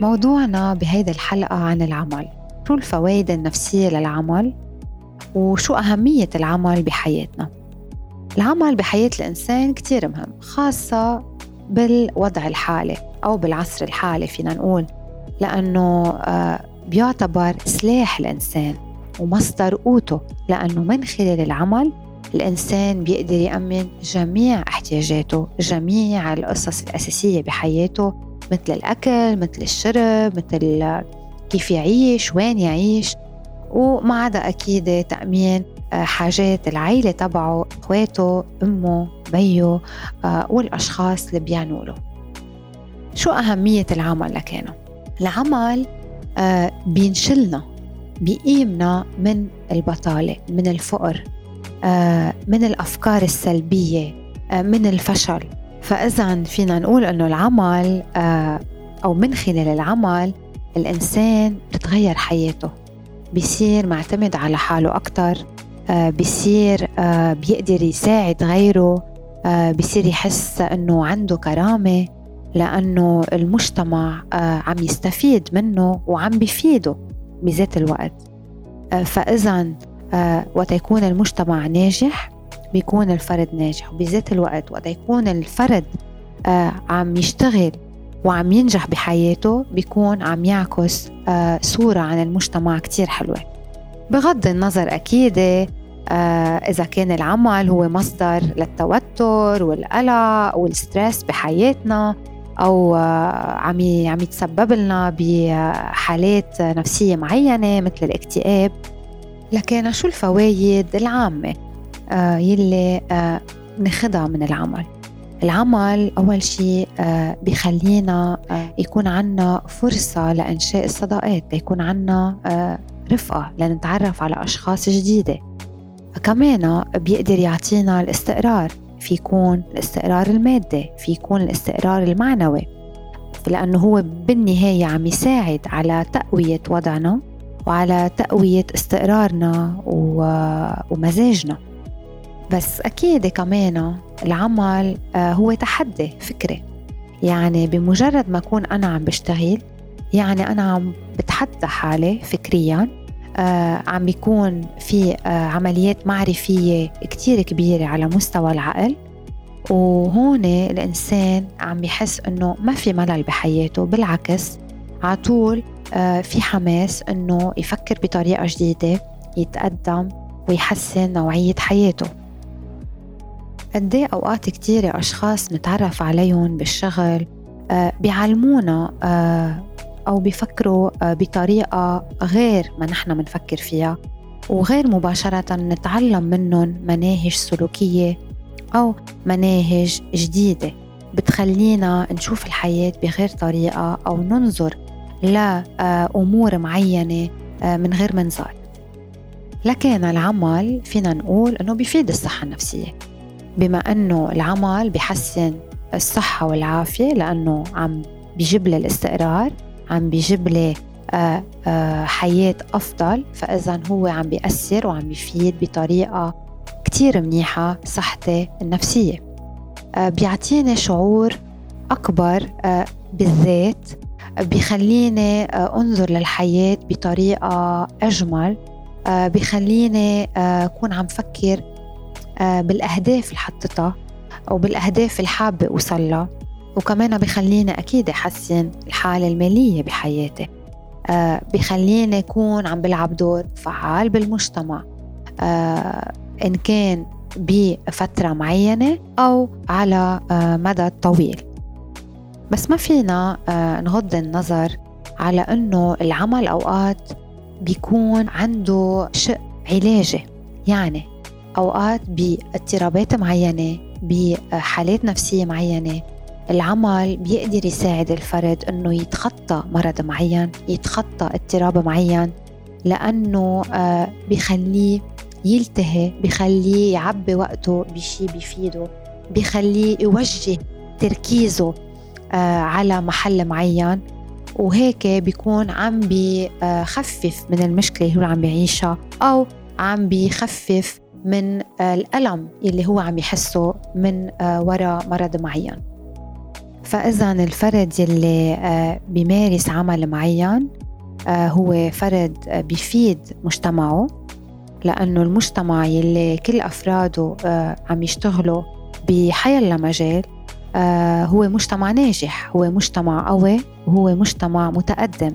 موضوعنا بهيدي الحلقة عن العمل. شو الفوائد النفسية للعمل؟ وشو أهمية العمل بحياتنا؟ العمل بحياة الإنسان كتير مهم خاصة بالوضع الحالي أو بالعصر الحالي فينا نقول لأنه آه، بيعتبر سلاح الإنسان ومصدر قوته لأنه من خلال العمل الإنسان بيقدر يأمن جميع احتياجاته جميع القصص الأساسية بحياته مثل الأكل مثل الشرب مثل كيف يعيش وين يعيش. وما عدا أكيد تأمين آه، حاجات العيلة تبعه إخواته أمه بيه آه، والأشخاص اللي بيعنوا له. شو أهمية العمل لكانه؟ العمل آه، بينشلنا بيقيمنا من البطالة من الفقر من الأفكار السلبية من الفشل. فإذا فينا نقول أنه العمل أو من خلال العمل الإنسان بتتغير حياته. بيصير معتمد على حاله أكتر آه، بيصير آه، بيقدر يساعد غيره آه، بيصير يحس أنه عنده كرامة لأنه المجتمع عم يستفيد منه وعم بيفيده بذات الوقت. فإذا وقت يكون المجتمع ناجح بيكون الفرد ناجح وبذات الوقت وقت يكون الفرد عم يشتغل وعم ينجح بحياته بيكون عم يعكس آه، صورة عن المجتمع كتير حلوة. بغض النظر أكيد آه، إذا كان العمل هو مصدر للتوتر والقلق والستريس بحياتنا أو آه، عم عم يتسبب لنا بحالات نفسية معينة مثل الاكتئاب لكن شو الفوائد العامة؟ يلي ناخدها من العمل. العمل أول شيء آه، بخلينا آه، يكون عنا فرصة لإنشاء الصداقات يكون عنا آه، رفقة لنتعرف على أشخاص جديدة. كمان بيقدر يعطينا الاستقرار. في يكون الاستقرار المادي في يكون الاستقرار المعنوي. لأنه هو بالنهاية عم يساعد على تقوية وضعنا وعلى تقوية استقرارنا ومزاجنا. بس أكيد كمان العمل آه، هو تحدي فكري. يعني بمجرد ما أكون أنا عم بشتغل يعني أنا عم بتحدى حالي فكريا آه عم بيكون في آه عمليات معرفية كتير كبيرة على مستوى العقل. وهون الإنسان عم يحس إنه ما في ملل بحياته بالعكس عطول آه في حماس إنه يفكر بطريقة جديدة يتقدم ويحسن نوعية حياته. قد إيه أوقات كتيرة أشخاص نتعرف عليهم بالشغل آه، بيعلمونا آه، أو بيفكروا آه، بطريقة غير ما نحن بنفكر فيها. وغير مباشرة نتعلم منهم مناهج سلوكية أو مناهج جديدة بتخلينا نشوف الحياة بغير طريقة أو ننظر لأمور معينة من غير منظار لكن العمل فينا نقول أنه بيفيد الصحة النفسية. بما أنه العمل بحسن الصحة والعافية لأنه عم بيجيب لي الاستقرار عم بيجيب لي آه، آه، حياة أفضل. فإذا هو عم بيأثر وعم بيفيد بطريقة كتير منيحة صحتي النفسية. آه، بيعطيني شعور أكبر بالذات بيخليني أنظر للحياة بطريقة أجمل بيخليني أكون عم فكر بالأهداف اللي حطيتها أو بالأهداف اللي حابة أوصلها. وكمان بخليني أكيد أحسن الحالة المالية بحياتي. آه، بخليني أكون عم بلعب دور فعال بالمجتمع. آه، إن كان بفترة معينة أو على مدى طويل. بس ما فينا نغض النظر على أنه العمل أوقات بيكون عنده شق علاجي. يعني أوقات باضطرابات معينة بحالات نفسية معينة العمل بيقدر يساعد الفرد إنه يتخطى مرض معين يتخطى اضطراب معين لأنه آه، بخليه يلتهي بخليه يعبي وقته بشيء بيفيده بخليه يوجه تركيزه آه، على محل معين. وهيك بيكون عم بخفف من المشكلة اللي هو عم بيعيشها أو عم بيخفف من الألم اللي هو عم يحسه من آه، وراء مرض معين. فإذا الفرد يلي آه، بيمارس عمل معين آه، هو فرد بيفيد مجتمعه لأنه المجتمع يلي كل أفراده عم يشتغلوا بحيلا مجال هو مجتمع ناجح هو مجتمع قوي وهو مجتمع متقدم.